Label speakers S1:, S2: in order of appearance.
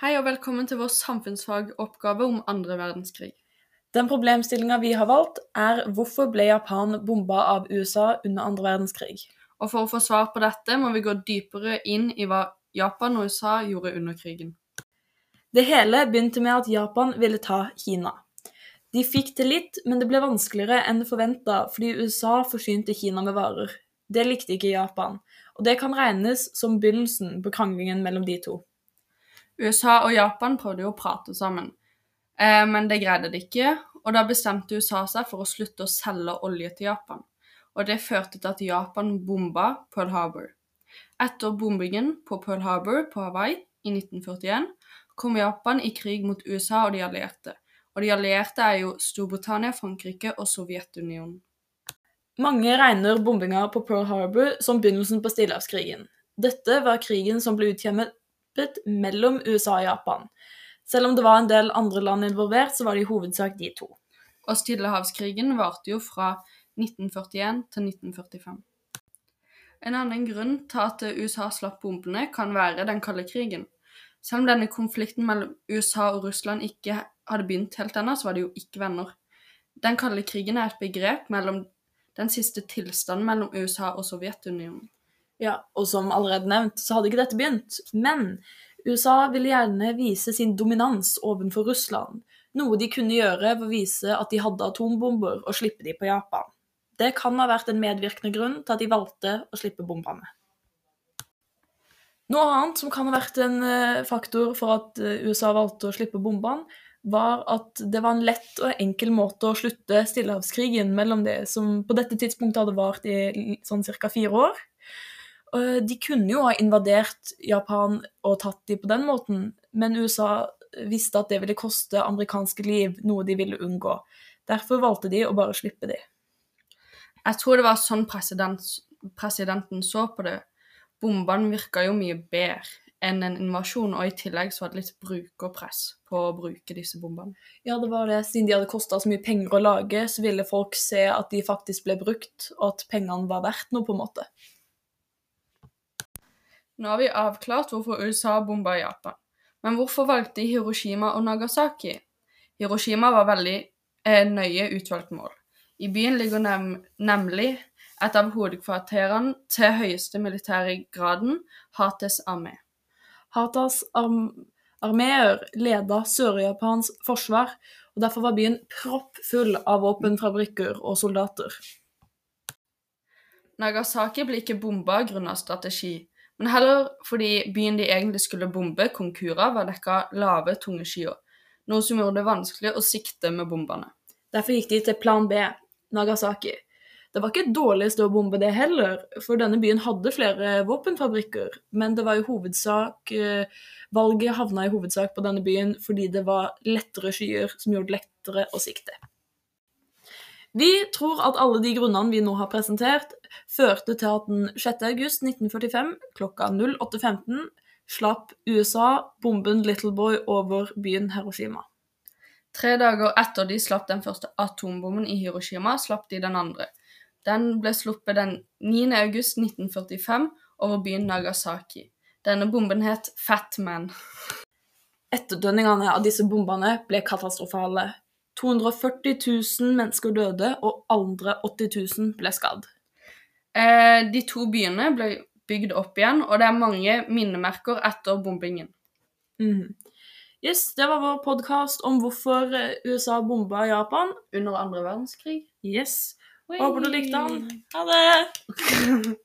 S1: Hei og velkommen til vår samfunnsfagoppgave om andre verdenskrig.
S2: Den problemstillinga vi har valgt, er hvorfor ble Japan bomba av USA under andre verdenskrig?
S1: Og for å få svar på dette må vi gå dypere inn i hva Japan og USA gjorde under krigen.
S2: Det hele begynte med at Japan ville ta Kina. De fikk til litt, men det ble vanskeligere enn forventa fordi USA forsynte Kina med varer. Det likte ikke Japan, og det kan regnes som begynnelsen på kranglingen mellom de to.
S1: USA og Japan prøvde jo å prate sammen, eh, men det greide de ikke, og da bestemte USA seg for å slutte å selge olje til Japan. Og det førte til at Japan bomba Pearl Harbor. Etter bombingen på Pearl Harbor på Hawaii i 1941 kom Japan i krig mot USA og de allierte. Og de allierte er jo Storbritannia, Frankrike og Sovjetunionen.
S2: Mange regner bombinga på Pearl Harbor som begynnelsen på stillehavskrigen. Dette var krigen som ble utkjempet mellom USA og Japan. Selv om det var en del andre land involvert, så var det i hovedsak de to.
S1: Og Stillehavskrigen varte jo fra 1941 til 1945. En annen grunn til at USA slapp bombene, kan være den kalde krigen. Selv om denne konflikten mellom USA og Russland ikke hadde begynt helt ennå, så var de jo ikke venner. Den kalde krigen er et begrep mellom den siste tilstanden mellom USA og Sovjetunionen.
S2: Ja, og som allerede nevnt, så hadde ikke dette begynt. Men USA ville gjerne vise sin dominans overfor Russland. Noe de kunne gjøre ved å vise at de hadde atombomber og slippe de på Japan. Det kan ha vært en medvirkende grunn til at de valgte å slippe bombene. Noe annet som kan ha vært en eh, faktor for at eh, USA valgte å slippe bombene, var at det var en lett og enkel måte å slutte stillehavskrigen mellom det som på dette tidspunktet hadde vart i sånn ca. fire år. Og De kunne jo ha invadert Japan og tatt de på den måten, men USA visste at det ville koste amerikanske liv, noe de ville unngå. Derfor valgte de å bare slippe de.
S1: Jeg tror det var sånn president, presidenten så på det. Bombene virka jo mye bedre enn en invasjon, og i tillegg så var det litt brukerpress på å bruke disse bombene.
S2: Ja, det var det. Siden de hadde kosta så mye penger å lage, så ville folk se at de faktisk ble brukt, og at pengene var verdt noe, på en måte.
S1: Nå har vi avklart hvorfor USA bomba Japan. Men hvorfor valgte de Hiroshima og Nagasaki? Hiroshima var veldig eh, nøye utvalgt mål. I byen ligger nem nemlig et av hovedkvarterene til høyeste militære graden, Hates armé.
S2: Hatas arm armeer leda Sør-Japans forsvar, og derfor var byen proppfull av våpenfabrikker og soldater.
S1: Nagasaki ble ikke bomba grunnet strategi, men heller fordi byen de egentlig skulle bombe, Konkura, var dekka lave, tunge skyer, noe som gjorde det vanskelig å sikte med bombene.
S2: Derfor gikk de til plan B, Nagasaki. Det var ikke et dårlig sted å bombe det heller, for denne byen hadde flere våpenfabrikker, men det var i hovedsak eh, Valget havna i hovedsak på denne byen fordi det var lettere skyer som gjorde det lettere å sikte. Vi tror at alle de grunnene vi nå har presentert, førte til at den 6. august 1945 klokka 08.15 slapp USA bomben Little Boy over byen Hiroshima.
S1: Tre dager etter de slapp den første atombomben i Hiroshima, slapp de den andre. Den ble sluppet den 9. august 1945 over byen Nagasaki. Denne bomben het Fat Man.
S2: Etterdønningene av disse bombene ble katastrofale. 240 000 mennesker døde, og andre 80 000 ble skadd.
S1: Eh, de to byene ble bygd opp igjen, og det er mange minnemerker etter bombingen.
S2: Mm. Yes, Det var vår podkast om hvorfor eh, USA bomba Japan.
S1: Under andre verdenskrig.
S2: Yes. Håper du likte den. Ha det!